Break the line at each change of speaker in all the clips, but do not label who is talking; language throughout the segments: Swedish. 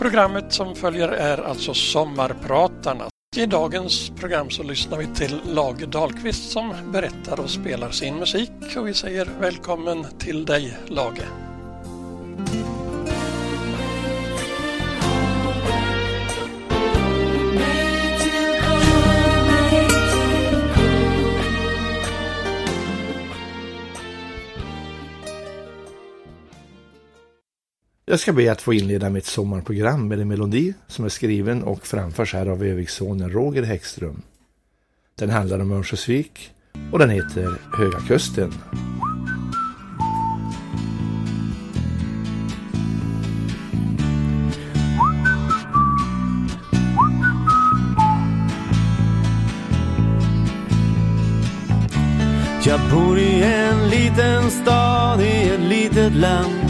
Programmet som följer är alltså Sommarpratarna. I dagens program så lyssnar vi till Lage Dahlqvist som berättar och spelar sin musik och vi säger välkommen till dig Lage.
Jag ska be att få inleda mitt sommarprogram med en melodi som är skriven och framförs här av Övikssonen Roger Häggström. Den handlar om Örnsköldsvik och den heter Höga Kusten.
Jag bor i en liten stad i ett litet land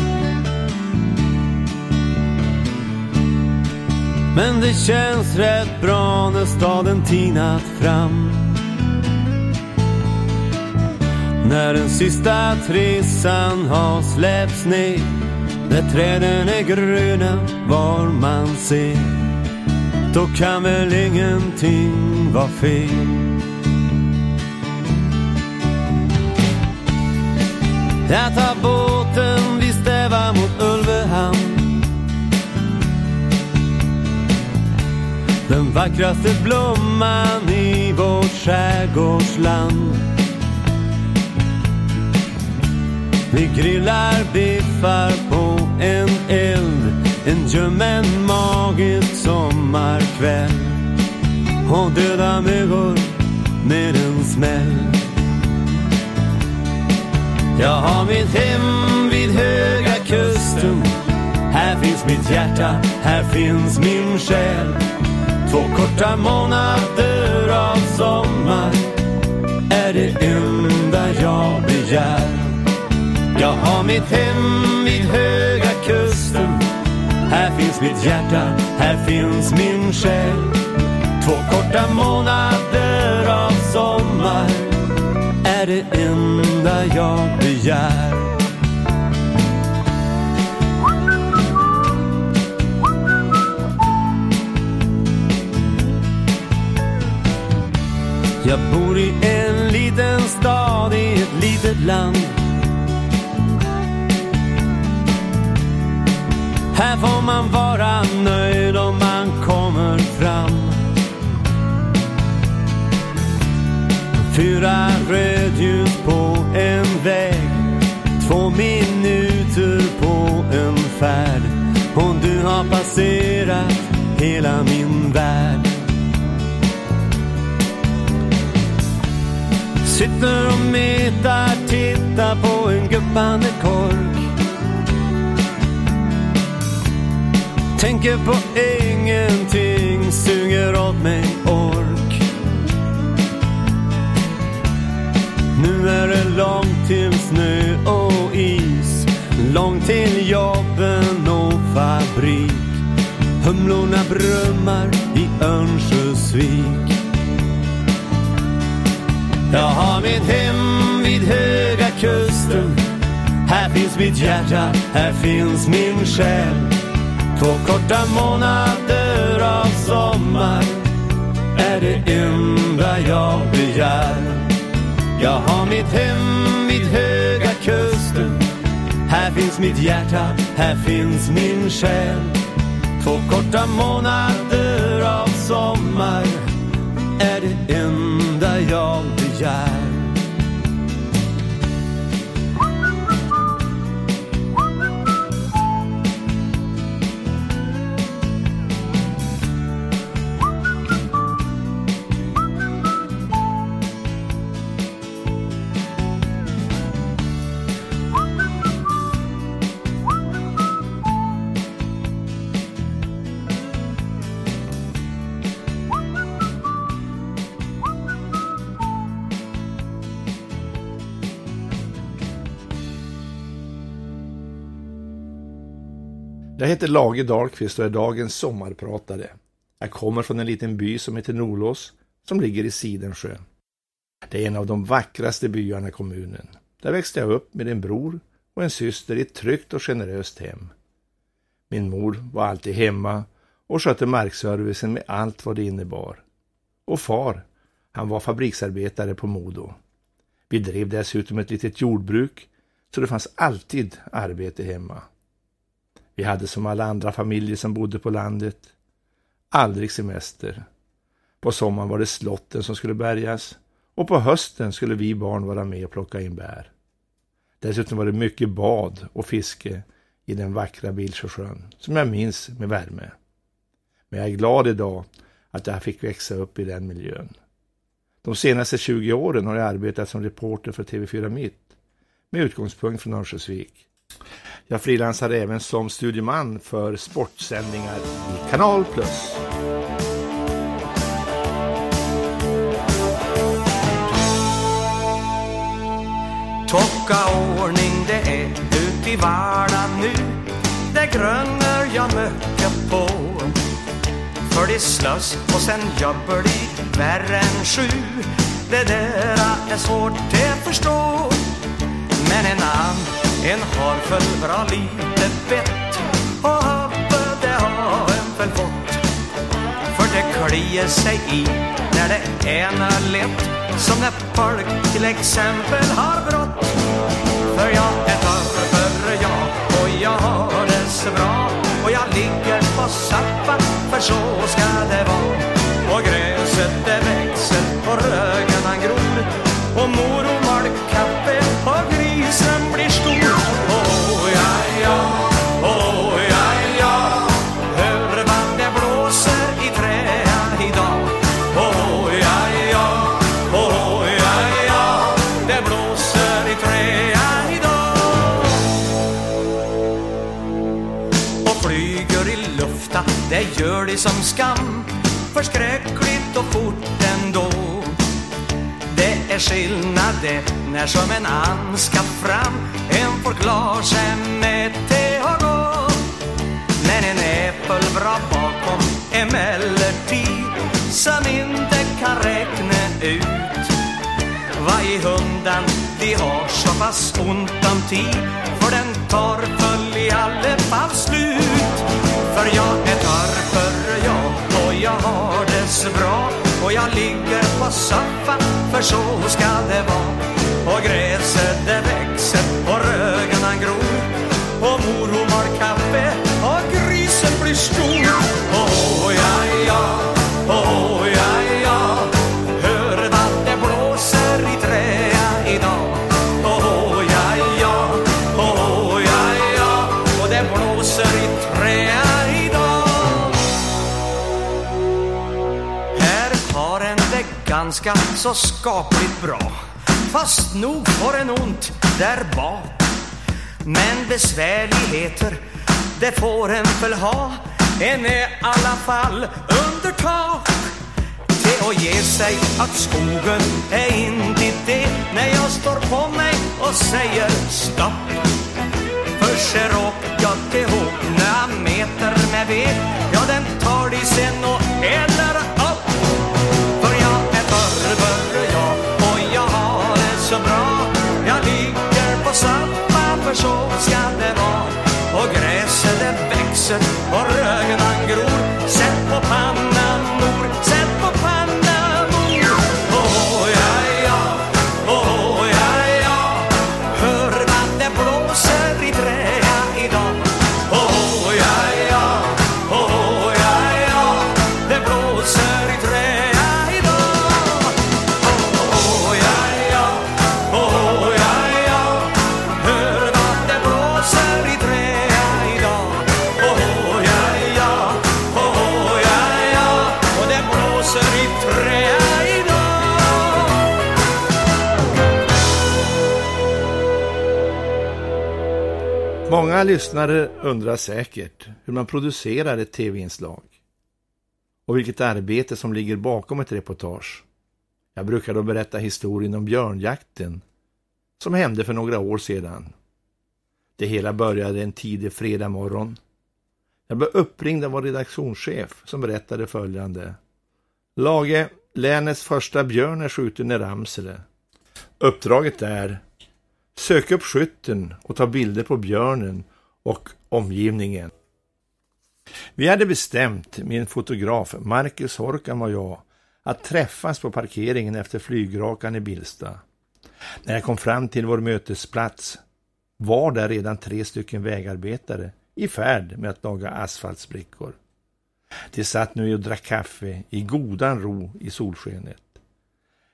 Men det känns rätt bra när staden tinat fram. När den sista trissan har släppts ner, när träden är gröna var man ser, då kan väl ingenting vara fel. Jag tar båten, vi stävar mot Ulvehamn Den vackraste blomman i vårt skärgårdsland. Vi grillar biffar på en eld en ljummen magisk sommarkväll och döda myggor med en smäll. Jag har mitt hem vid Höga Kusten. Här finns mitt hjärta, här finns min själ. Två korta månader av sommar är det enda jag begär. Jag har mitt hem vid Höga Kusten. Här finns mitt hjärta, här finns min själ. Två korta månader av sommar är det enda jag begär. Jag bor i en liten stad i ett litet land. Här får man vara nöjd om man kommer fram. Fyra rödljus på en väg. Två minuter på en färd. Och du har passerat hela min värld. Sitter och metar, tittar på en guppande kork. Tänker på ingenting, suger åt mig ork. Nu är det långt till snö och is, långt till jobben och fabrik. Humlorna brummar i Örnsköldsvik. Jag har mitt hem vid Höga Kusten. Här finns mitt hjärta, här finns min själ. Två korta månader av sommar är det enda jag begär. Jag har mitt hem vid Höga Kusten. Här finns mitt hjärta, här finns min själ. Två korta månader av sommar är det enda jag begär.
Heter Lage Dahlqvist och är dagens sommarpratare. Jag kommer från en liten by som heter Nolås som ligger i Sidensjö. Det är en av de vackraste byarna i kommunen. Där växte jag upp med en bror och en syster i ett tryggt och generöst hem. Min mor var alltid hemma och skötte markservicen med allt vad det innebar. Och far, han var fabriksarbetare på Modo. Vi drev dessutom ett litet jordbruk så det fanns alltid arbete hemma. Vi hade som alla andra familjer som bodde på landet aldrig semester. På sommaren var det slotten som skulle bärgas och på hösten skulle vi barn vara med och plocka in bär. Dessutom var det mycket bad och fiske i den vackra Bilsjösjön som jag minns med värme. Men jag är glad idag att jag fick växa upp i den miljön. De senaste 20 åren har jag arbetat som reporter för TV4 Mitt med utgångspunkt från Örnsköldsvik. Jag frilansar även som studieman för sportsändningar i Kanal Plus.
Tocka ordning det är ut i vardagen nu. Det grönar jag mycket på. För det slös och sen jobbar de värre än sju. Det där är svårt att förstå Men en annan, en har för bra lite vett Och hubbe det har en väl fått För det kliar sig i när det ena lätt som när folk till exempel har brått. För jag är torr jag och jag har det så bra. Och jag ligger på sappa för så ska det vara. Och gräset det växer och rögen gror. Och mor och blir stor. Oh ja ja, oh ja ja. Hör vad det blåser i träd idag. Oh ja ja, oh ja ja. Det blåser i träd idag. Och flyger i lufta, det gör de som skam. Förskräckligt och fort ändå. Det är skillnad det när som en and ska fram. En får klar sig med te och gå Men en äppelbra bakom emellertid Som inte kan räkna ut Vad i hundan de har så pass ont om tid. För den tar väl i alla fall slut. För jag är torr jag och jag har det så bra. Och jag ligger på soffan för så ska det vara. Och gräset det växer och rögen gror. Och mor hon har kaffe och grisen blir stor. Oh ja ja, oh ja ja. Hör vad det blåser i träa idag. Oh ja ja, oh ja ja. Och det blåser i träa idag. Här har en det ganska så skapligt bra. Fast nog får en ont där bak. Men besvärligheter, det får en väl ha. En är i alla fall under tak. Det att ge sig att skogen är inte det. När jag står på mig och säger stopp. För ser jag ihop några meter med ved. Ja, den tar de sen och eldar för så ska det vara. Och gräset det växer och rögen gror
Många lyssnare undrar säkert hur man producerar ett tv-inslag och vilket arbete som ligger bakom ett reportage. Jag brukar då berätta historien om björnjakten som hände för några år sedan. Det hela började en tidig fredag morgon. Jag blev uppringd av vår redaktionschef som berättade följande. Lage, länets första björn är skjuten i Ramsele. Uppdraget är Sök upp skytten och ta bilder på björnen och omgivningen. Vi hade bestämt, min fotograf Marcus Horkan och jag, att träffas på parkeringen efter flygrakan i Bilsta. När jag kom fram till vår mötesplats var där redan tre stycken vägarbetare i färd med att laga asfaltsbrickor. De satt nu och drack kaffe i godan ro i solskenet.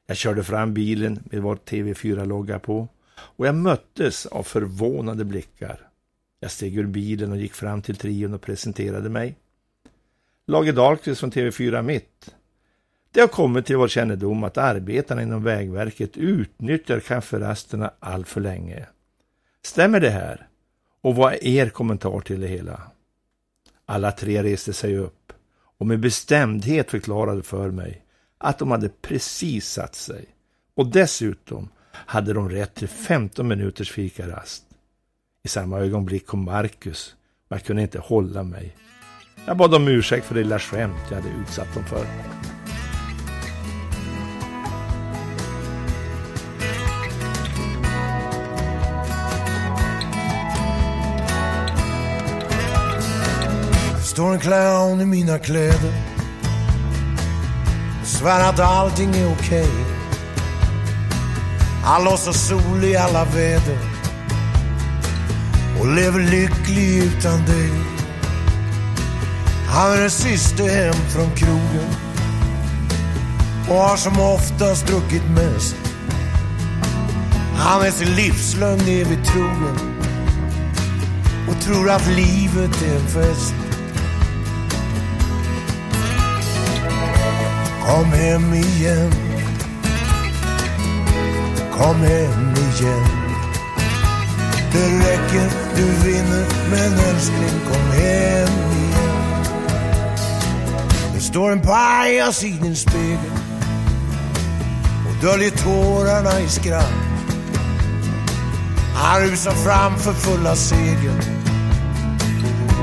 Jag körde fram bilen med vår TV4-logga på och jag möttes av förvånade blickar. Jag steg ur bilen och gick fram till trion och presenterade mig. Lage Dahlqvist från TV4 Mitt. Det har kommit till vår kännedom att arbetarna inom Vägverket utnyttjar kafferasterna allt för länge. Stämmer det här? Och vad är er kommentar till det hela? Alla tre reste sig upp och med bestämdhet förklarade för mig att de hade precis satt sig. Och dessutom hade de rätt till 15 minuters fikarast. I samma ögonblick kom Marcus och jag kunde inte hålla mig. Jag bad om ursäkt för det lilla skämt jag hade utsatt dem för.
står en clown i mina kläder. Svär att allting är okej. Okay. Han låtsas sol i alla väder. Och lever lycklig utan dig. Han är den siste hem från krogen. Och har som oftast druckit mest. Han är sin livslögn evigt trogen. Och tror att livet är en fest. Kom hem igen. Kom hem igen. Det räcker, du vinner. Men älskling, kom hem igen. Det står en pajas i din spegel och döljer tårarna i skratt. Han rusar fram för fulla segel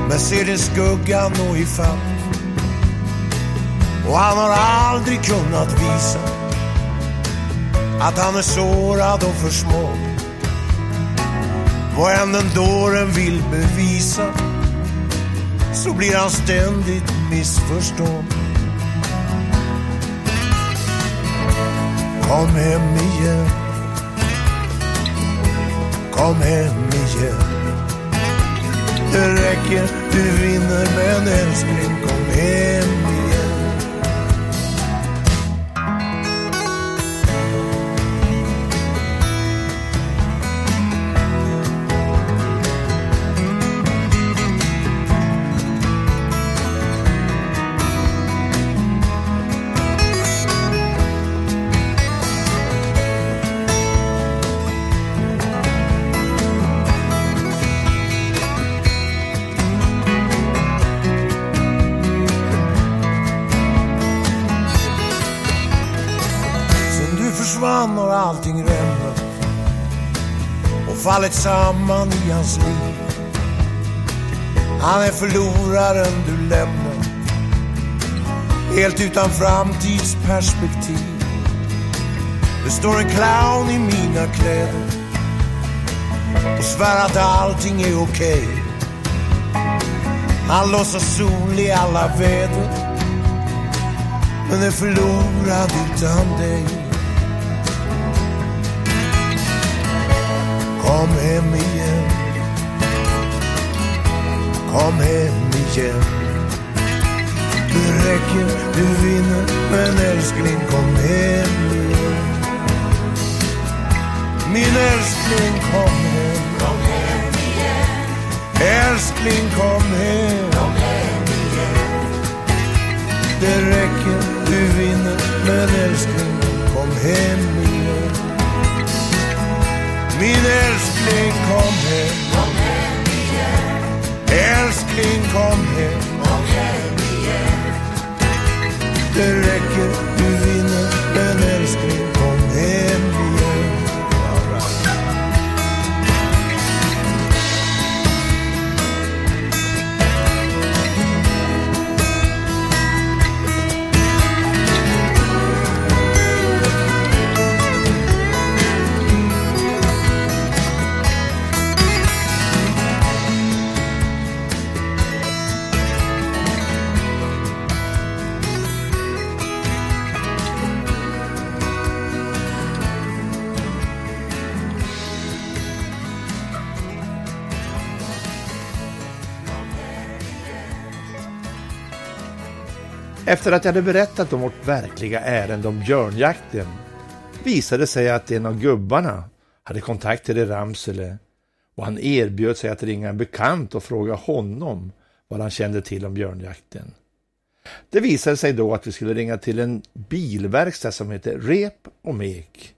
men ser din skugga nå ifatt. Och han har aldrig kunnat visa att han är sårad och för små. Vad än den dåren vill bevisa så blir han ständigt missförstådd. Kom hem igen. Kom hem igen. Det räcker, du vinner men älskling kom hem fallit samman i hans liv. Han är förloraren du lämnar. Helt utan framtidsperspektiv. Det står en clown i mina kläder och svär att allting är okej. Okay. Han låtsas sol i alla väder men är förlorad utan dig. Kom hem igen. Kom hem igen. Det räcker, du vinner, men älskling kom hem igen. Min älskling kom hem.
Kom hem igen.
Älskling kom hem.
Kom hem igen.
Det räcker, du vinner, men älskling kom hem igen. Min älskling kom hem.
Kom hem igen.
Älskling kom hem.
Kom hem igen.
Det räcker,
Efter att jag hade berättat om vårt verkliga ärende om björnjakten visade det sig att en av gubbarna hade kontakter i Ramsele och han erbjöd sig att ringa en bekant och fråga honom vad han kände till om björnjakten. Det visade sig då att vi skulle ringa till en bilverkstad som heter Rep och Mek.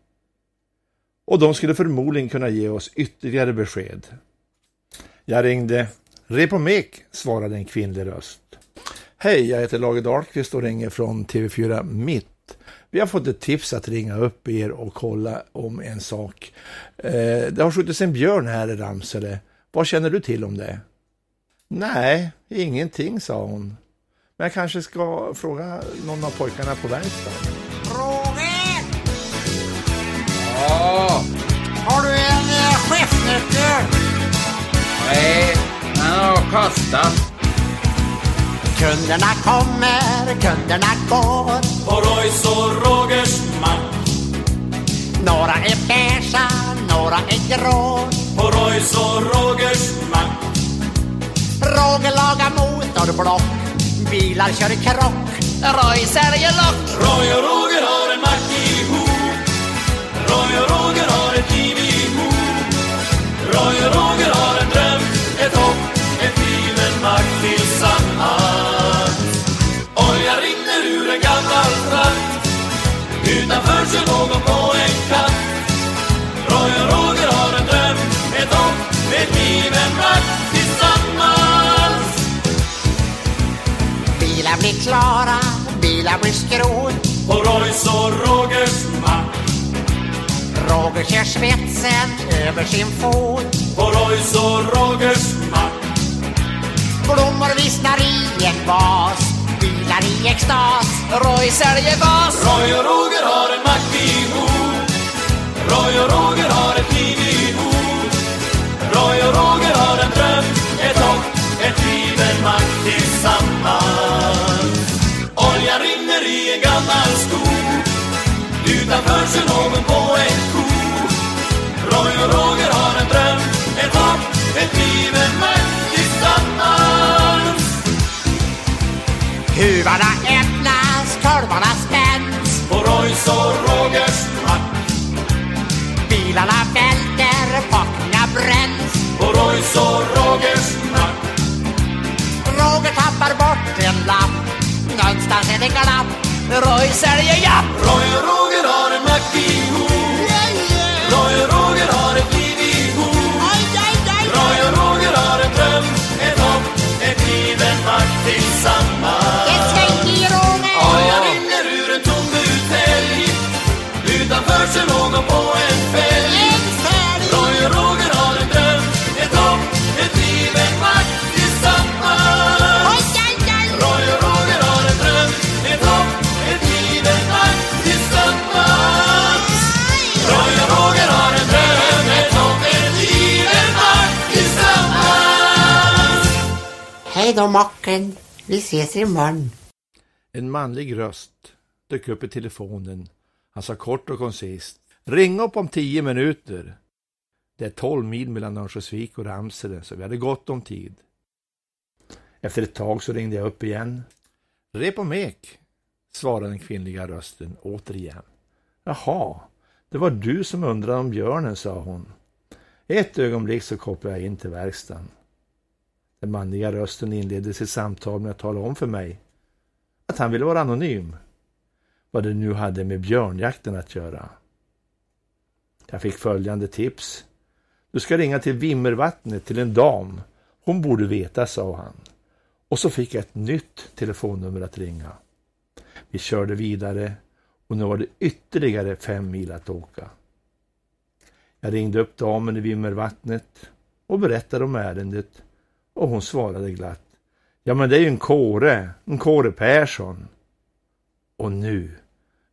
Och de skulle förmodligen kunna ge oss ytterligare besked. Jag ringde. Rep och Mek, svarade en kvinnlig röst. Hej, jag heter Lage Dahlqvist och ringer från TV4 Mitt. Vi har fått ett tips att ringa upp er och kolla om en sak. Eh, det har skjutits en björn här i Ramsele. Vad känner du till om det? Nej, ingenting, sa hon. Men jag kanske ska fråga någon av pojkarna på verkstaden.
Roger!
Ja,
Har du en eh, chefsnyckel?
nej, den har kastat.
Kunderna kommer, kunderna går.
På Roys och Rogers mack.
Några är beiga, några är grå.
På Roys och Rogers mack.
Roger lagar motorblock. Bilar kör krock. Roy säljer lock.
Roy och Roger har en mack ihop. Roy och Roger har ett liv ihop. Roy Utanför kör någon på en katt. Roy och Roger har en dröm, ett hopp, ett liv, en mack tillsammans.
Bilar blir klara, bilar blir skrot.
På Roys och Rogers mack.
Roger kör svetsen över sin fot.
På Roys och Rogers mack.
Blommor vissnar i en vas. Bilar i extas. Roy säljer bas.
Roy och Roger har en mack ihop. Roy och Roger har ett liv ihop. Roy och Roger har en dröm, ett hopp, ett liv, en mack tillsammans. Oljan rinner i en gammal skog. Utanför sig någon på en ko. Roy och Roger
Huvarna öppnas, kolvarna spänns.
På Roys och Rogers mack.
Bilarna välter, packningar bränns.
På Roys och Rogers mack.
Roger tappar bort en lapp. Någonstans är det glapp. Roy säljer japp.
Roy och Roger har en mack ihop. Roy och Roger Kör någon på en fälg. Roy och Roger har en dröm, ett hopp, ett liv, en mack tillsammans. Roy och Roger har en dröm, ett hopp, ett liv, en mack tillsammans. Roy och Roger har en dröm, ett hopp, ett liv, en mack tillsammans.
Hej då Mocken. Vi ses imorgon.
En manlig röst dök upp i telefonen. Han sa kort och koncist. Ring upp om tio minuter. Det är tolv mil mellan Örnsköldsvik och Ramsele, så vi hade gott om tid. Efter ett tag så ringde jag upp igen. Rep och mek, svarade den kvinnliga rösten återigen. Jaha, det var du som undrade om björnen, sa hon. Ett ögonblick så kopplade jag in till verkstaden. Den manliga rösten inledde sitt samtal med att tala om för mig att han ville vara anonym. Vad det nu hade med björnjakten att göra. Jag fick följande tips. Du ska ringa till Vimmervattnet till en dam. Hon borde veta, sa han. Och så fick jag ett nytt telefonnummer att ringa. Vi körde vidare och nu var det ytterligare fem mil att åka. Jag ringde upp damen i Vimmervattnet och berättade om ärendet och hon svarade glatt. Ja men det är ju en Kåre, en Kåre Persson. Och nu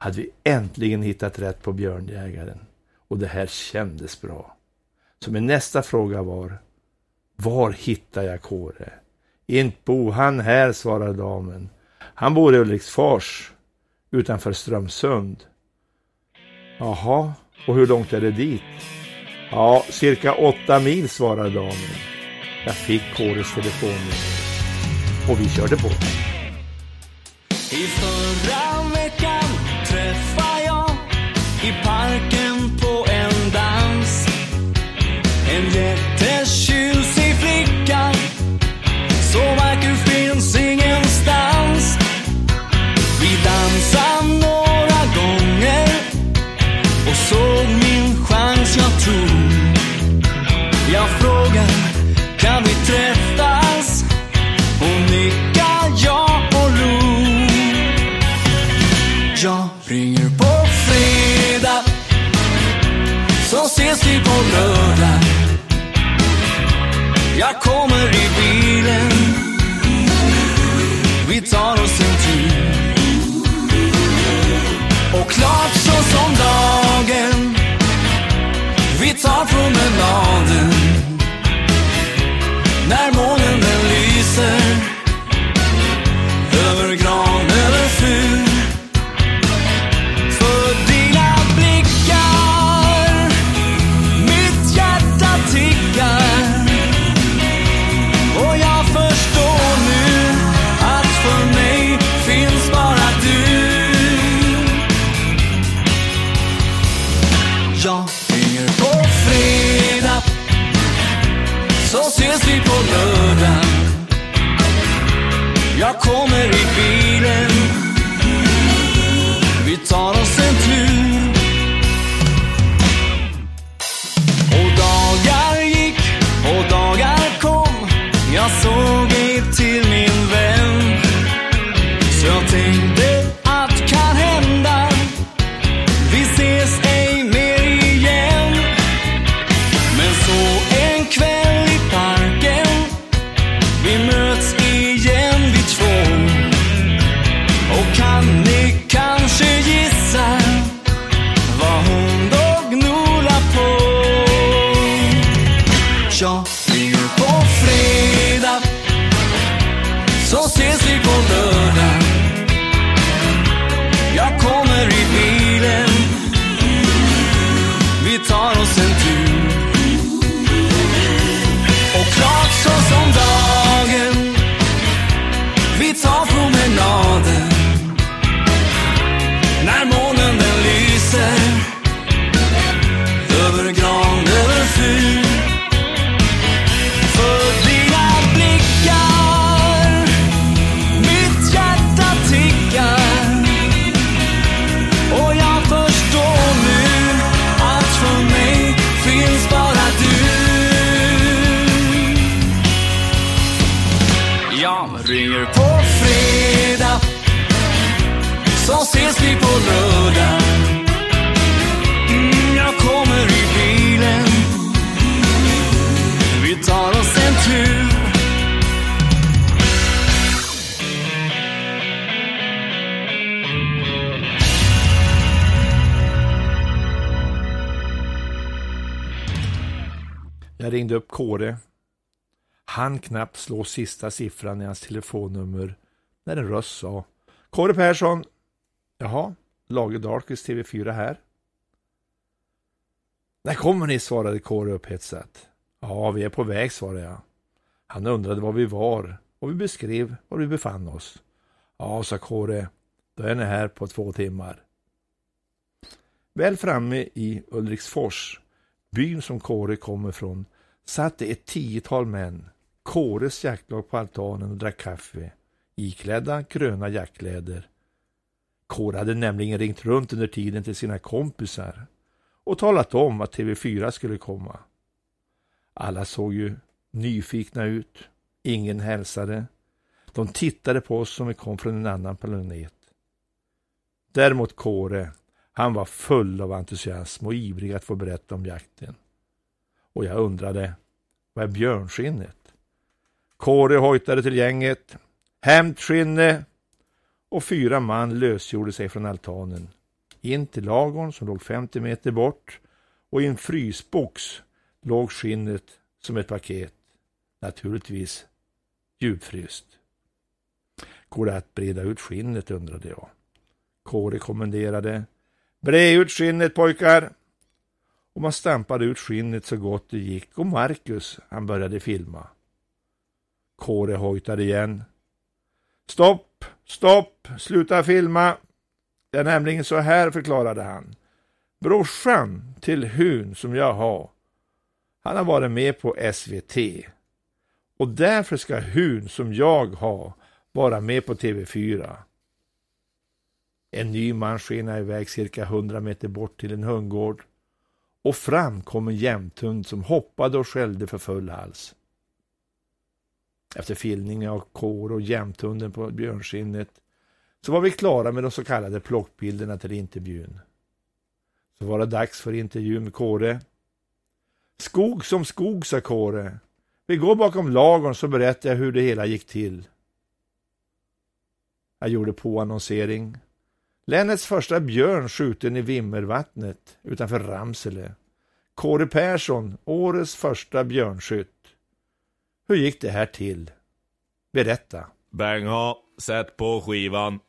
hade vi äntligen hittat rätt på björnjägaren och det här kändes bra. Så min nästa fråga var, var hittar jag Kåre? Inte bor han här, svarade damen. Han bor i Ulriksfors, utanför Strömsund. Jaha, och hur långt är det dit? Ja, cirka åtta mil, svarade damen. Jag fick Kåres telefonnummer och vi körde på.
Dagen. Vi tar promenaden. Jag
ringde upp Kåre. Han knappt slå sista siffran i hans telefonnummer när en röst sa Kåre Persson. Jaha, Lager Dahlqvist TV4 här. När kommer ni? svarade Kåre upphetsat. Ja, vi är på väg, svarade jag. Han undrade var vi var och vi beskrev var vi befann oss. Ja, sa Kåre, då är ni här på två timmar. Väl framme i Ulriksfors, byn som Kåre kommer från, satt det ett tiotal män, Kåres jaktlag på altanen och drack kaffe, iklädda gröna jackkläder. Kåre hade nämligen ringt runt under tiden till sina kompisar och talat om att TV4 skulle komma. Alla såg ju nyfikna ut. Ingen hälsade. De tittade på oss som vi kom från en annan planet. Däremot Kåre, han var full av entusiasm och ivrig att få berätta om jakten. Och jag undrade, vad är björnskinnet? Kåre hojtade till gänget. Hämt skinne! Och fyra man lösgjorde sig från altanen. In till lagorn som låg 50 meter bort och i en frysbox låg skinnet som ett paket. Naturligtvis djupfryst. Går det att breda ut skinnet undrade jag. Kåre kommenderade. Bre ut skinnet pojkar! Och man stampade ut skinnet så gott det gick och Marcus, han började filma. Kåre hojtade igen. Stopp! stopp, sluta filma. Det är nämligen så här, förklarade han. Brorsan till Hun som jag har, han har varit med på SVT. Och därför ska Hun som jag har vara med på TV4. En ny man skenade iväg cirka 100 meter bort till en hundgård och fram kom en jämthund som hoppade och skällde för full hals. Efter filmning av kår och jämthunden på björnskinnet så var vi klara med de så kallade plockbilderna till intervjun. Så var det dags för intervju med Kåre. Skog som skog, sa Kåre. Vi går bakom lagorn så berättar jag hur det hela gick till. Jag gjorde påannonsering. Länets första björn skjuten i Vimmervattnet utanför Ramsele. Kåre Persson, årets första björnskytt. Hur gick det här till? Berätta.
Bang sätt på skivan.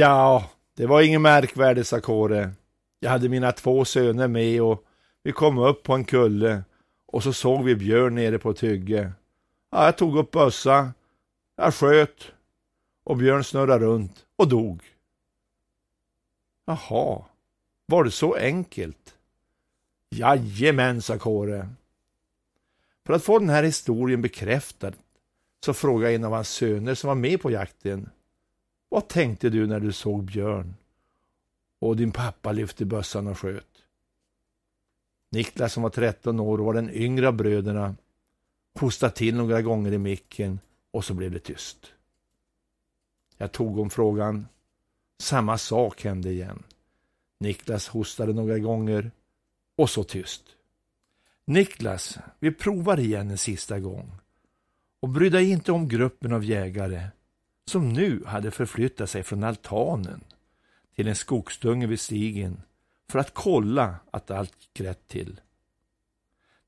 Ja, det var inget märkvärdigt, sa Kåre. Jag hade mina två söner med och vi kom upp på en kulle och så såg vi björn nere på ett hygge. Ja, jag tog upp bössa, jag sköt och björn snurrade runt och dog. Jaha, var det så enkelt? Jajamän, sa Kåre. För att få den här historien bekräftad så frågade en av hans söner som var med på jakten vad tänkte du när du såg björn? Och din pappa lyfte bössan och sköt. Niklas som var 13 år och var den yngre av bröderna hostade till några gånger i micken och så blev det tyst. Jag tog om frågan. Samma sak hände igen. Niklas hostade några gånger och så tyst. Niklas, vi provar igen en sista gång. och bry dig inte om gruppen av jägare som nu hade förflyttat sig från altanen till en skogsdunge vid stigen för att kolla att allt gick rätt till.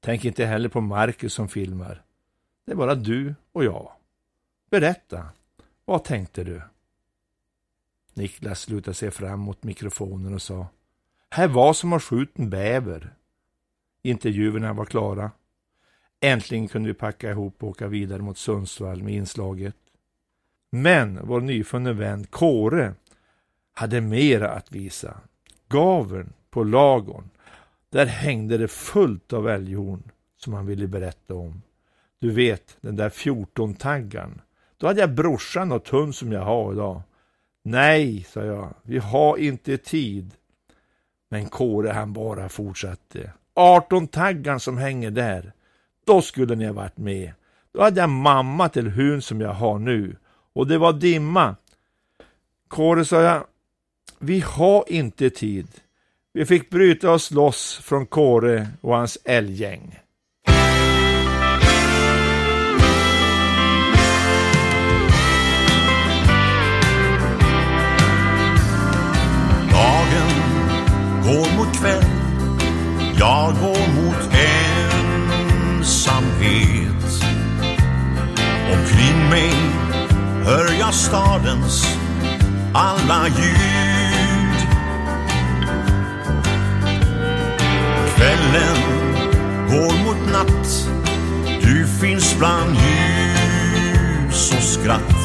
Tänk inte heller på Marcus som filmar. Det är bara du och jag. Berätta, vad tänkte du? Niklas lutade sig fram mot mikrofonen och sa Här var som att skjuta en bäver. Intervjuerna var klara. Äntligen kunde vi packa ihop och åka vidare mot Sundsvall med inslaget. Men vår nyfunne vän Kåre hade mera att visa. Gaveln på lagorn, där hängde det fullt av älghorn som han ville berätta om. Du vet, den där 14-taggan. Då hade jag brorsan och hund som jag har idag. Nej, sa jag, vi har inte tid. Men Kåre han bara fortsatte. 18-taggan som hänger där. Då skulle ni ha varit med. Då hade jag mamma till hund som jag har nu. Och det var dimma. Kåre sa jag, vi har inte tid. Vi fick bryta oss loss från Kåre och hans älggäng.
Dagen går mot kväll Jag går mot ensamhet Omkring mig hör jag stadens alla ljud. Kvällen går mot natt Du finns bland ljus och skratt.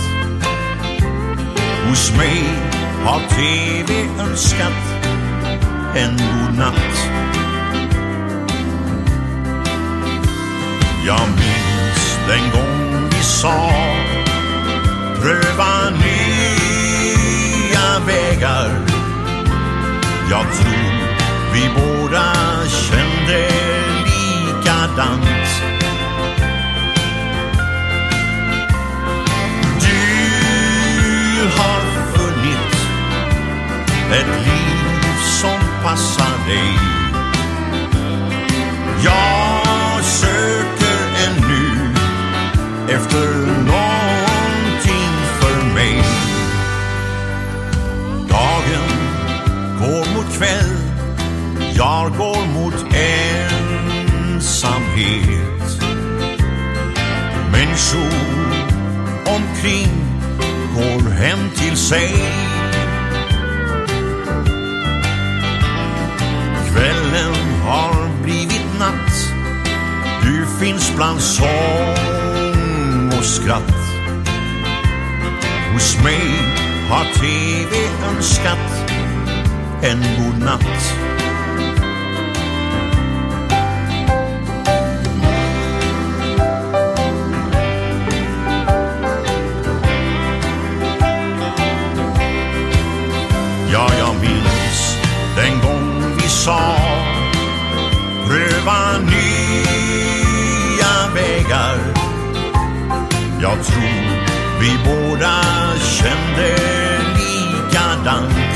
Hos mig har TV önskat en god natt. Jag minns den gång vi sa pröva nya vägar. Jag tror vi båda kände likadant. Du har funnit ett liv som passar dig. Jag söker ännu efter någon kväll. Jag går mot ensamhet. Människor omkring går hem till sig. Kvällen har blivit natt. Du finns bland sång och skratt. Hos mig har TV önskat en god natt. Ja, jag minns den gång vi sa pröva nya vägar. Jag tror vi båda kände likadant.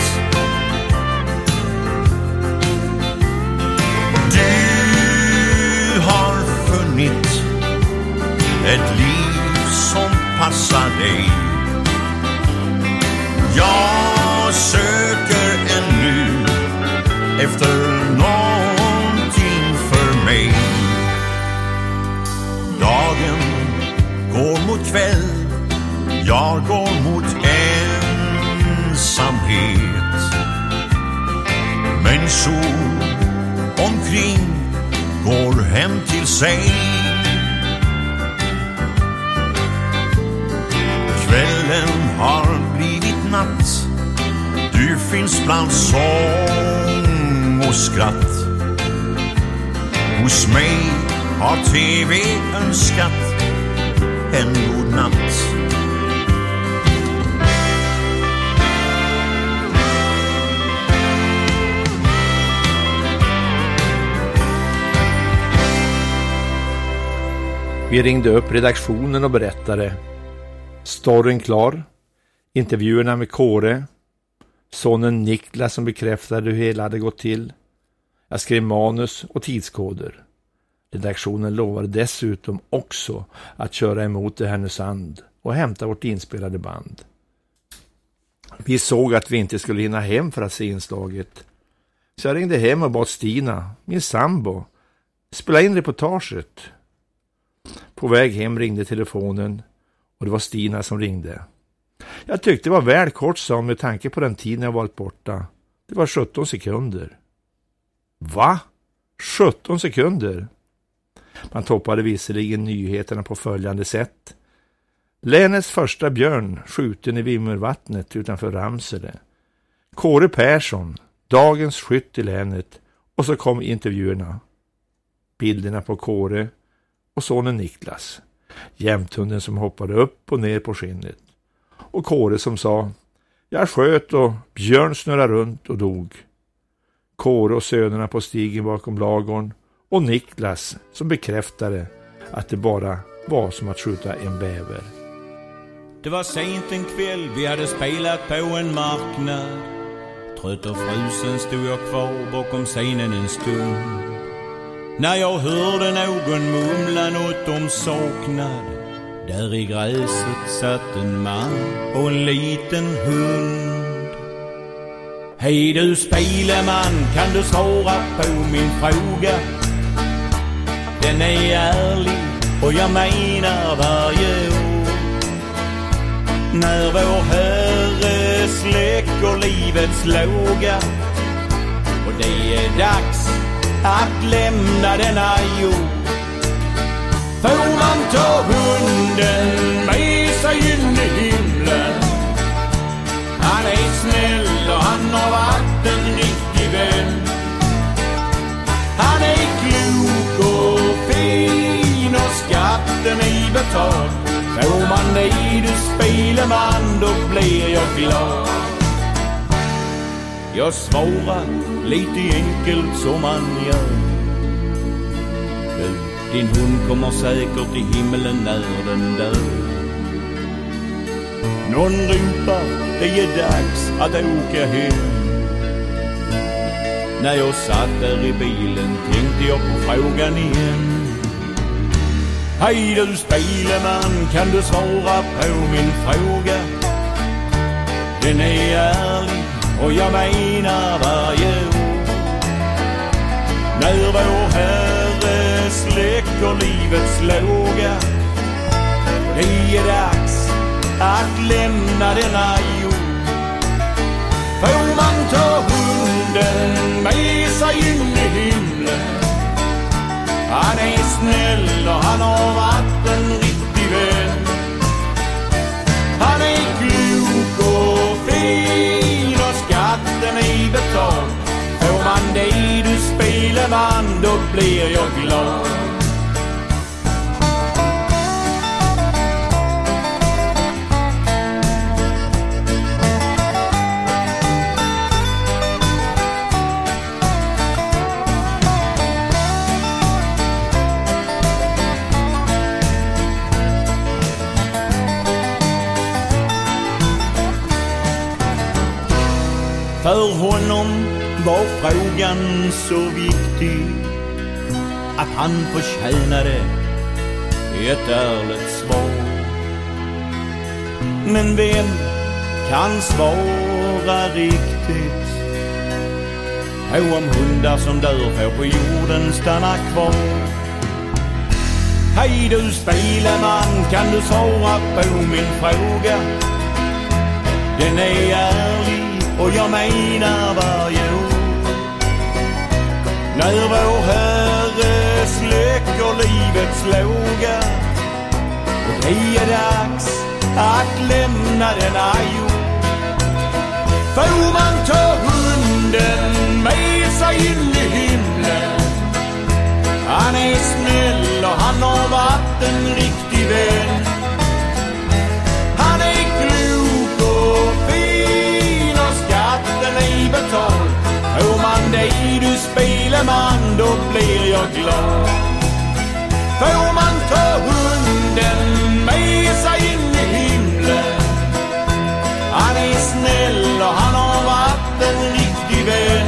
Ett liv som passar dig. Jag söker ännu efter någonting för mig. Dagen går mot kväll Jag går mot ensamhet. Människor omkring går hem till sig. Finns bland sång och skratt Hos mig har TV önskat en god natt
Vi ringde upp redaktionen och berättade. Storyn klar. Intervjuerna med Kåre. Sonen Niklas som bekräftade hur hela hade gått till. Jag skrev manus och tidskoder. Redaktionen lovade dessutom också att köra emot i Härnösand och hämta vårt inspelade band. Vi såg att vi inte skulle hinna hem för att se inslaget. Så jag ringde hem och bad Stina, min sambo, spela in reportaget. På väg hem ringde telefonen och det var Stina som ringde. Jag tyckte det var väl kort sa hon med tanke på den tiden jag varit borta. Det var 17 sekunder. Va? 17 sekunder? Man toppade visserligen nyheterna på följande sätt. Länets första björn skjuten i Vimmervattnet utanför Ramsele. Kåre Persson, dagens skytt i länet. Och så kom intervjuerna. Bilderna på Kåre och sonen Niklas. Jämthunden som hoppade upp och ner på skinnet. Och Kåre som sa Jag sköt och Björn snurrade runt och dog. Kåre och sönerna på stigen bakom lagorn och Niklas som bekräftade att det bara var som att skjuta en bäver.
Det var sent en kväll, vi hade spelat på en marknad. Trött och frusen stod jag kvar bakom scenen en stund. När jag hörde någon mumla något om saknad. Där i gräset satt en man och en liten hund. Hej du speleman, kan du svara på min fråga? Den är ärlig och jag menar varje ord. När vår Herre släcker livets låga och det är dags att lämna denna jord. Får man ta hunden med sig in i himlen? Han är snäll och han har varit en riktig vän. Han är klok och fin och skatten är betald. Får man dig du speleman, då blir jag glad. Jag svarar lite enkelt som man gör. Din hund kommer säkert till himmelen när den dör. Någon ropar, det är dags att åka hem. När jag satt där i bilen tänkte jag på frågan igen. Hej du speleman, kan du svara på min fråga? Den är ärlig och jag menar varje ord. När vår Herre från livets låga det är dags att lämna denna jord. Får man ta hunden med sig in i himlen? Han är snäll och han har varit en riktig vän. Han är klok och fin och skatten är betald. Får man dig du speleman, då blir jag glad. För honom var frågan så viktig att han förtjänade ett ärligt svar. Men vem kan svara riktigt på om hundar som dör får på jorden stanna kvar? Hej du speleman, kan du svara på min fråga? Den är ärlig och jag menar varje ord. När vår Herre släcker livets låga och det är dags att lämna denna jord. Får man ta hunden med sig in i himlen? Han är snäll och han har varit en riktig vän. man då blir jag glad. Får man ta hunden med sig in i himlen. Han är snäll och han har varit en riktig vän.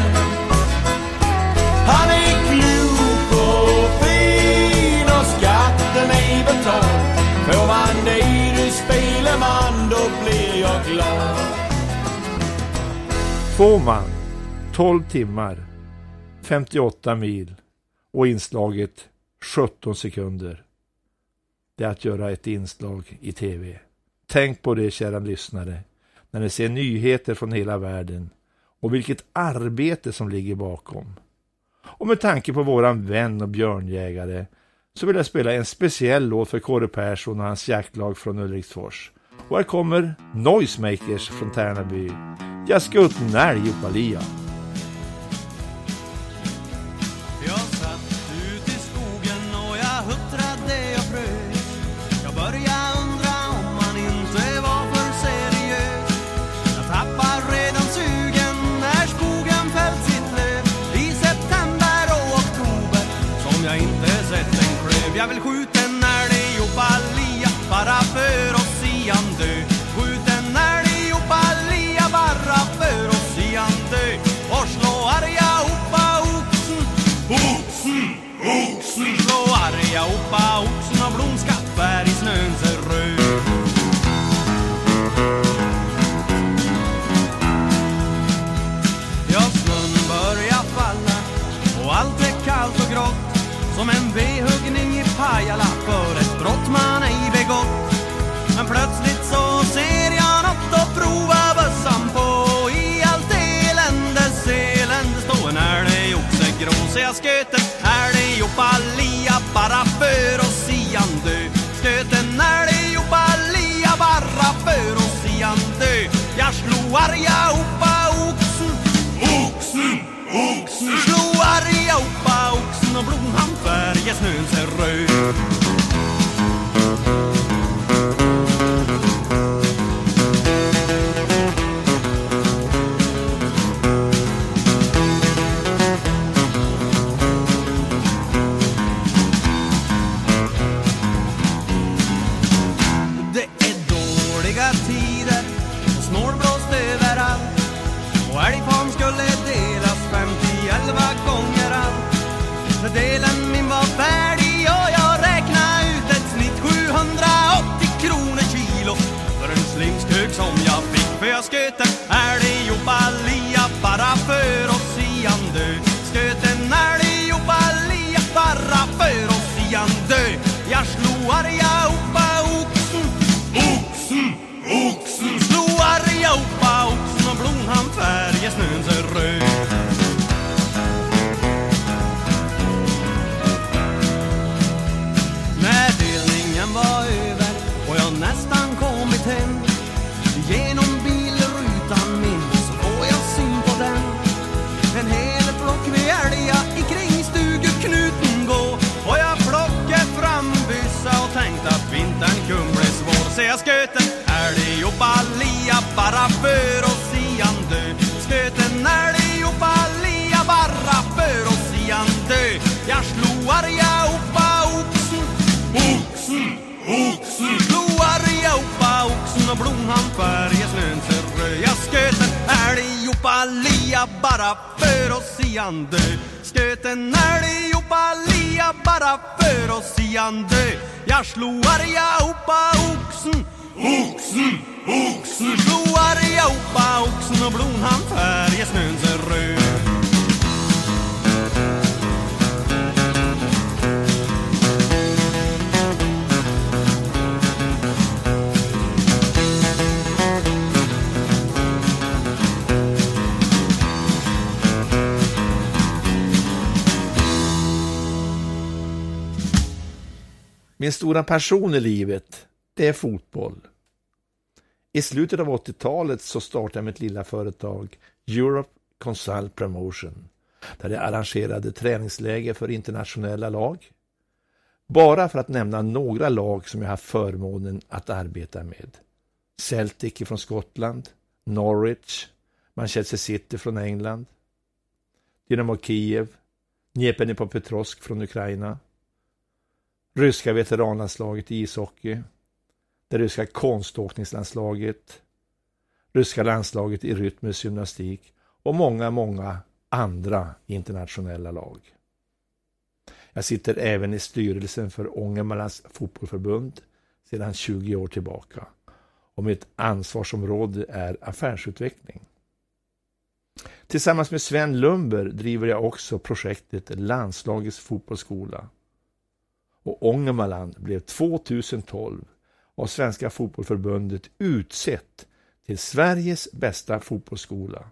Han är klok och fin och skatten är betald.
Får man det du spelar då blir jag glad.
Får man 12 timmar 58 mil och inslaget 17 sekunder. Det är att göra ett inslag i tv. Tänk på det kära lyssnare när ni ser nyheter från hela världen och vilket arbete som ligger bakom. Och med tanke på våran vän och björnjägare så vill jag spela en speciell låt för Kåre Persson och hans jaktlag från Ulriksfors. Och här kommer Noisemakers från Tärnaby. Jag skutt en älg i
Jag vill skjuta för dö Sköt en älg och balia bara för att sian dö Jag slog arga hoppa oxen. Oxen, oxen. Slog arga hoppa oxen och blon han färgade snön så röd. Min
stora passion i livet, det är fotboll. I slutet av 80-talet så startade jag mitt lilla företag Europe Consult Promotion där jag arrangerade träningsläger för internationella lag. Bara för att nämna några lag som jag haft förmånen att arbeta med. Celtic från Skottland, Norwich, Manchester City från England, Dynamo Kiev, Dnepropetrovsk från Ukraina, ryska veteranlandslaget i ishockey, det ryska konståkningslandslaget, ryska landslaget i rytmisk gymnastik och många, många andra internationella lag. Jag sitter även i styrelsen för Ångermanlands fotbollförbund sedan 20 år tillbaka. och mitt ansvarsområde är affärsutveckling. Tillsammans med Sven Lumber driver jag också projektet Landslagets fotbollsskola. Och Ångermanland blev 2012 av Svenska fotbollförbundet utsett till Sveriges bästa fotbollsskola.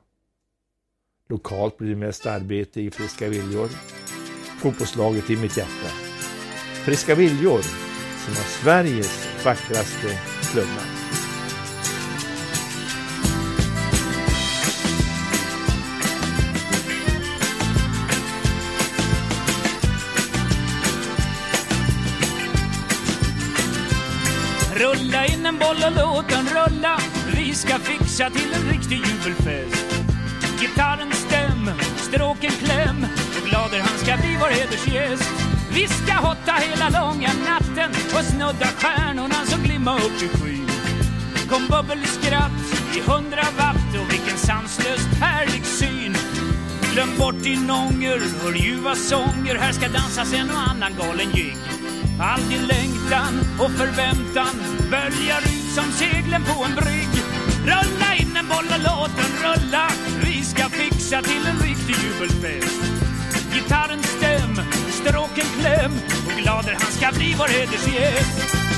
Lokalt blir det mest arbete i Friska Viljor, fotbollslaget i mitt hjärta. Friska Viljor, som har Sveriges vackraste klubbar.
En boll och låt den rulla. Vi ska fixa till en riktig jubelfest. Gitarren stäm, stråken kläm. Och glader han ska bli vår hedersgäst. Vi ska hotta hela långa natten Och snudda stjärnorna som glimmar upp i skyn. Kom bubbelskratt i hundra watt Och vilken sanslöst härlig syn. Glöm bort din ånger, hör ljuva sånger. Här ska dansas en och annan galen jigg All din längtan och förväntan böljar ut som seglen på en brygg. Rulla in en boll och låt den rulla. Vi ska fixa till en riktig jubelfest. Gitarren stäm, stråken kläm och glader han ska bli vår hedersgäst.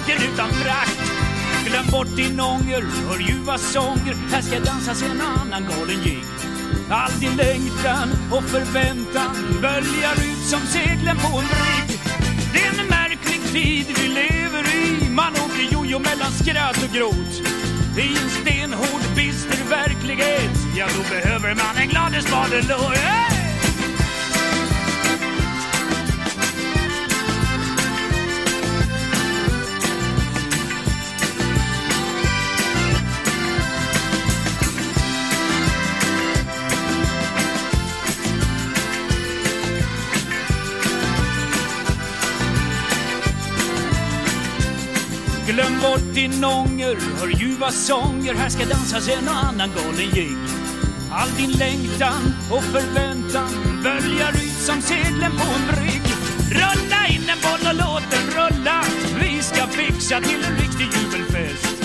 Naken utan frakt. Glöm bort din ånger, hör ljuva sånger Här ska dansas en annan galen jigg All din längtan och förväntan böljar ut som seglen på en brygg. Det är en märklig tid vi lever i. Man åker jojo mellan skratt och gråt. I en stenhård bister verklighet, ja då behöver man en gladisbadelåt. Hey! Bort hör ljuva sånger Här ska dansas en och annan galen jigg All din längtan och förväntan böljar ut som seglen på en brygg. Rulla in en boll och låt den rulla. Vi ska fixa till en riktig jubelfest.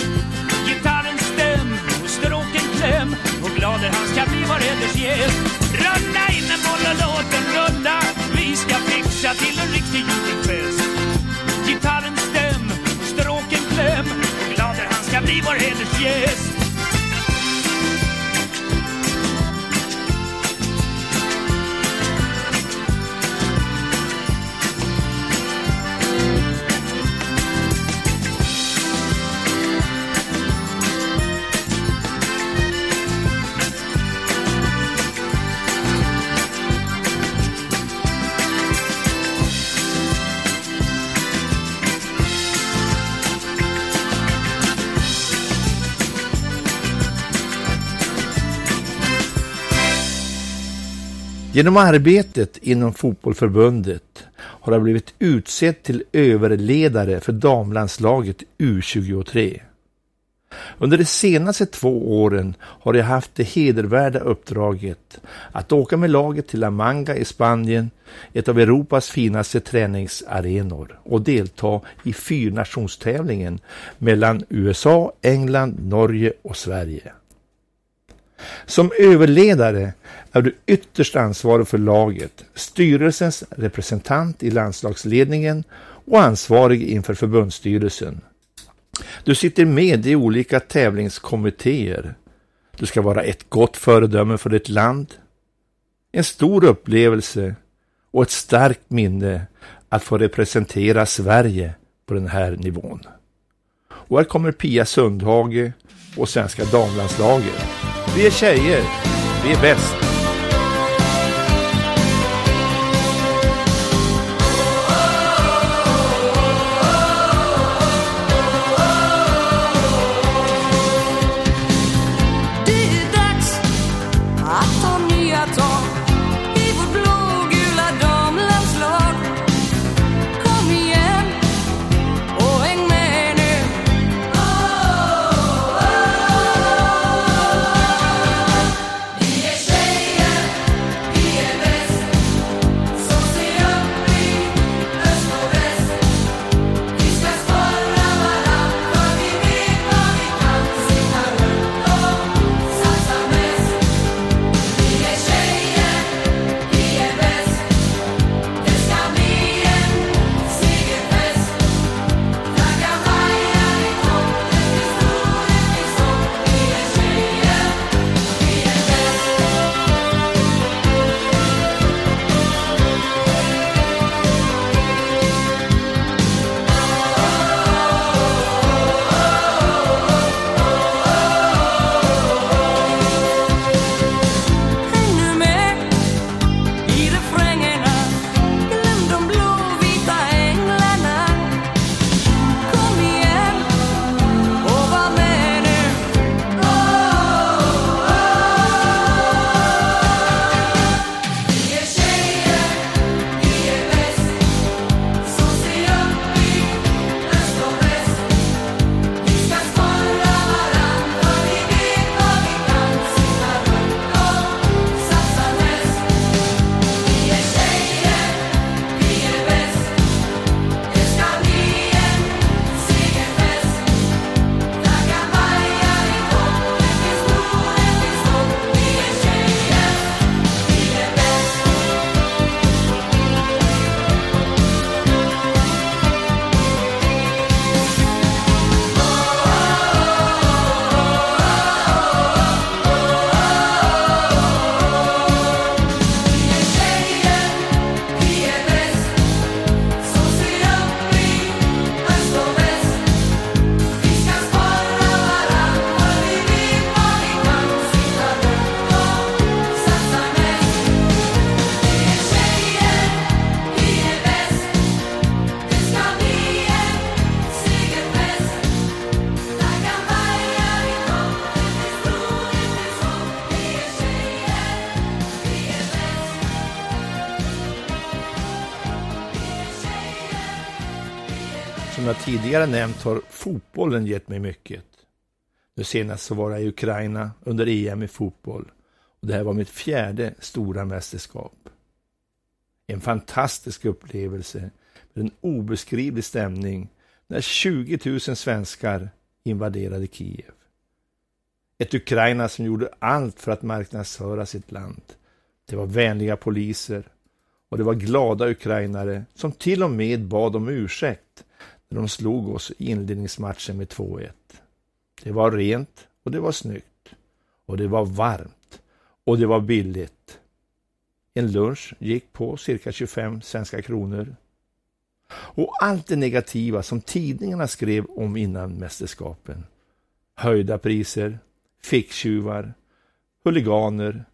Gitarren stäm och stråken kläm Och glader han ska bli vår hedersgäst Rulla in en boll och låt den rulla. Vi ska fixa till en riktig jubelfest. Glader han
Genom arbetet inom fotbollförbundet har jag blivit utsedd till överledare för damlandslaget U23. Under de senaste två åren har jag haft det hedervärda uppdraget att åka med laget till La Manga i Spanien, ett av Europas finaste träningsarenor och delta i fyrnationstävlingen mellan USA, England, Norge och Sverige. Som överledare är du ytterst ansvarig för laget, styrelsens representant i landslagsledningen och ansvarig inför förbundsstyrelsen. Du sitter med i olika tävlingskommittéer. Du ska vara ett gott föredöme för ditt land. En stor upplevelse och ett starkt minne att få representera Sverige på den här nivån. Och här kommer Pia Sundhage och svenska damlandslaget. Vi är tjejer. Vi är bäst. Tidigare nämnt har fotbollen gett mig mycket. Nu senast så var jag i Ukraina under EM i fotboll. Och det här var mitt fjärde stora mästerskap. En fantastisk upplevelse med en obeskrivlig stämning när 20 000 svenskar invaderade Kiev. Ett Ukraina som gjorde allt för att marknadsföra sitt land. Det var vänliga poliser och det var glada ukrainare som till och med bad om ursäkt när de slog oss i inledningsmatchen med 2-1. Det var rent och det var snyggt. Och det var varmt. Och det var billigt. En lunch gick på cirka 25 svenska kronor. Och allt det negativa som tidningarna skrev om innan mästerskapen. Höjda priser, ficktjuvar, huliganer.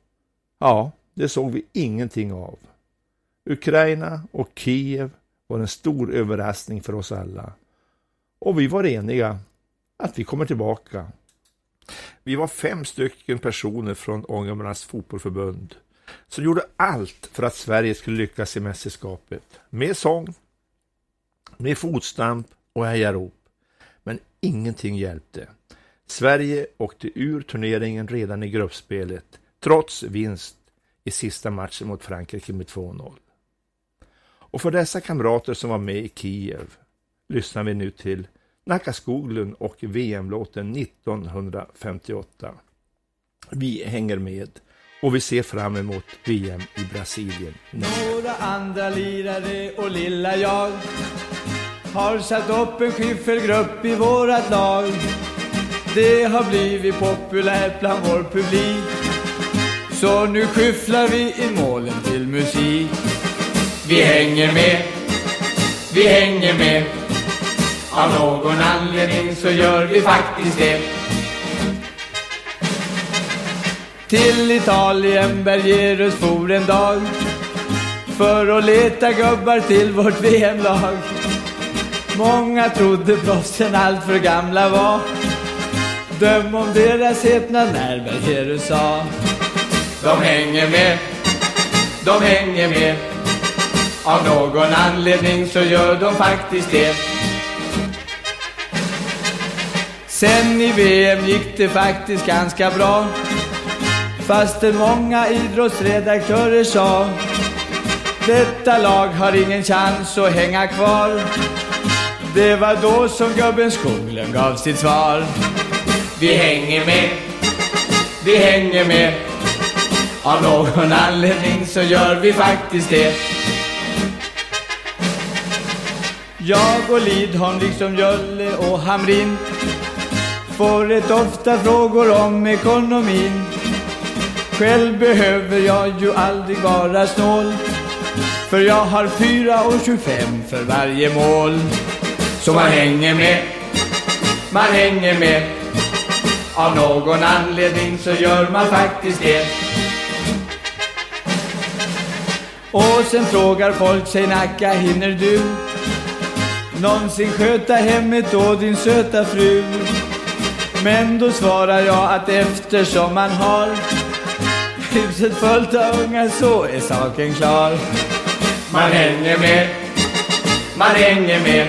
Ja, det såg vi ingenting av. Ukraina och Kiev var en stor överraskning för oss alla. Och vi var eniga att vi kommer tillbaka. Vi var fem stycken personer från Ångermanlands fotbollförbund som gjorde allt för att Sverige skulle lyckas i mästerskapet. Med sång, med fotstamp och hejarop. Men ingenting hjälpte. Sverige åkte ur turneringen redan i gruppspelet, trots vinst i sista matchen mot Frankrike med 2-0. Och för dessa kamrater som var med i Kiev lyssnar vi nu till Nacka Skoglund och VM-låten 1958. Vi hänger med och vi ser fram emot VM i Brasilien.
Några andra lirare och lilla jag har satt upp en skiffelgrupp i vårat lag. Det har blivit populärt bland vår publik. Så nu skyfflar vi in målen till musik. Vi hänger med, vi hänger med. Av någon anledning så gör vi faktiskt det. Till Italien Bergerus for en dag för att leta gubbar till vårt VM-lag. Många trodde proffsen allt för gamla var. Döm om deras häpnad när Bergerus sa. De hänger med, de hänger med. Av någon anledning så gör de faktiskt det. Sen i VM gick det faktiskt ganska bra. Fastän många idrottsredaktörer sa Detta lag har ingen chans att hänga kvar. Det var då som gubben Skoglund gav sitt svar. Vi hänger med, vi hänger med. Av någon anledning så gör vi faktiskt det. Jag och Lidholm liksom Jölle och Hamrin Får rätt ofta frågor om ekonomin. Själv behöver jag ju aldrig vara snål För jag har 4 och 25 för varje mål. Så man hänger med, man hänger med. Av någon anledning så gör man faktiskt det. Och sen frågar folk sig Nacka, hinner du? Någonsin sköta hemmet och din söta fru? Men då svarar jag att eftersom man har huset fullt av unga så är saken klar. Man hänger med, man hänger med.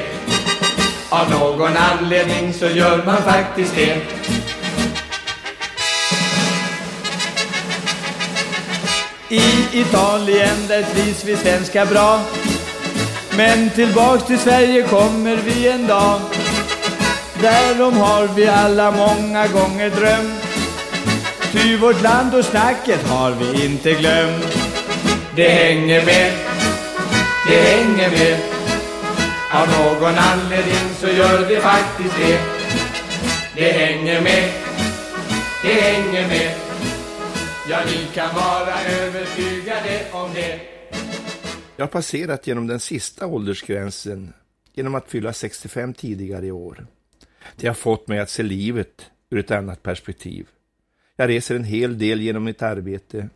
Av någon anledning så gör man faktiskt det. I Italien där trivs vi svenskar bra. Men tillbaks till Sverige kommer vi en dag. Därom har vi alla många gånger drömt. Ty vårt land och snacket har vi inte glömt. Det hänger med, det hänger med. Av någon anledning så gör vi faktiskt det. Det hänger med, det hänger med. Ja, ni kan vara övertygade om det.
Jag har passerat genom den sista åldersgränsen genom att fylla 65 tidigare i år. Det har fått mig att se livet ur ett annat perspektiv. Jag reser en hel del genom mitt arbete,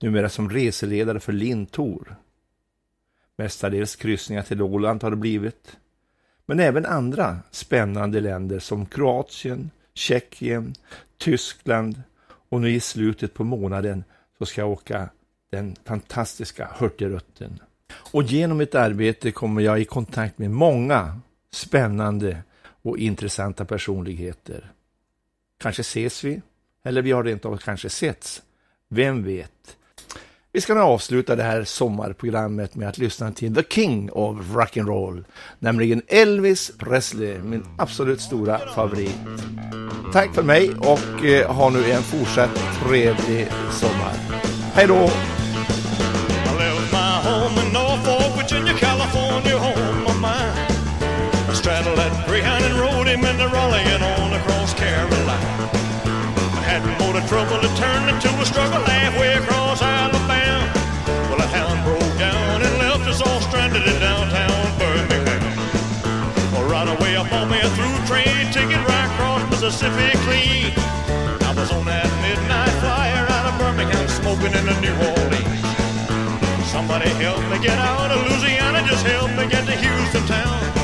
numera som reseledare för Lintor. Mestadels kryssningar till Åland har det blivit. Men även andra spännande länder som Kroatien, Tjeckien, Tyskland och nu i slutet på månaden så ska jag åka den fantastiska Hurtigruten. Och genom mitt arbete kommer jag i kontakt med många spännande och intressanta personligheter. Kanske ses vi, eller vi har rent av kanske setts. Vem vet? Vi ska nu avsluta det här sommarprogrammet med att lyssna till The King of Rock'n'Roll, nämligen Elvis Presley, min absolut stora favorit. Tack för mig och eh, ha nu en fortsatt trevlig sommar. Hej då!
That Greyhound and rode him into Raleigh and on across Carolina. I had more to trouble that turned into a struggle halfway across Alabama. Well, a hound broke down and left us all stranded in downtown Birmingham. Well, right away up on me a through train ticket right across Mississippi clean. I was on that midnight flyer out of Birmingham smoking in the New Orleans. Somebody help me get out of Louisiana, just help me get to Houston town.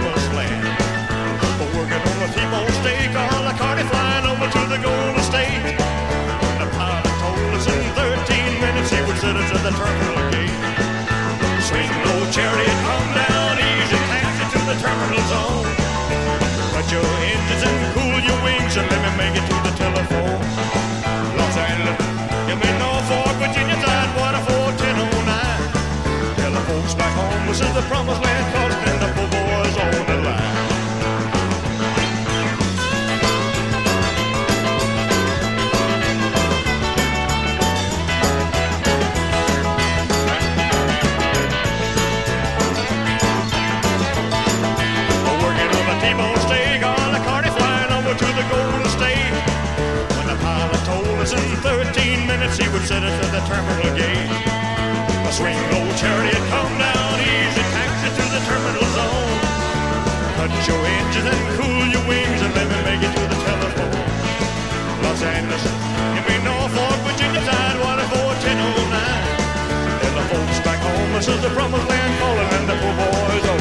Working on a T-bone steak, a Cardi flying over to the Golden State. The pilot told us in 13 minutes he would set us at the terminal gate. Sweet old chariot, come down easy, it to the terminal zone. Cut your engines and cool your wings and let me make it to the telephone. Los Angeles, you may Norfolk, Virginia, Tidewater, 41009. Tell the folks back home this is the promised land, cause then the the terminal gate. A swing low chariot, come down easy, taxi to the terminal zone. Cut your engines and cool your wings and let me make it to the telephone. Los Angeles, give me Norfolk, Virginia, Tidewater 41009. Tell the folks back home this is the promised land calling and the poor boys on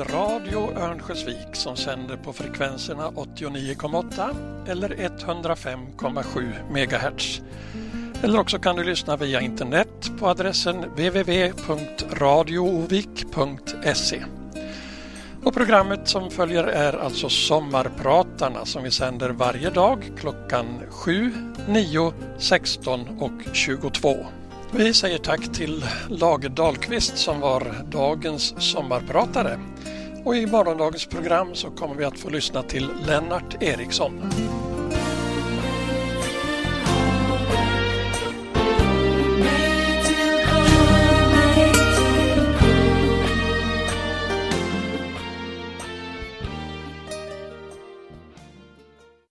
Radio Örnsköldsvik som sänder på frekvenserna 89,8 eller 105,7 MHz. Eller också kan du lyssna via internet på adressen www.radioovik.se. Och programmet som följer är alltså Sommarpratarna som vi sänder varje dag klockan 7, 9, 16 och 22. Vi säger tack till Lage Dahlqvist som var dagens sommarpratare. Och i morgondagens program så kommer vi att få lyssna till Lennart Eriksson.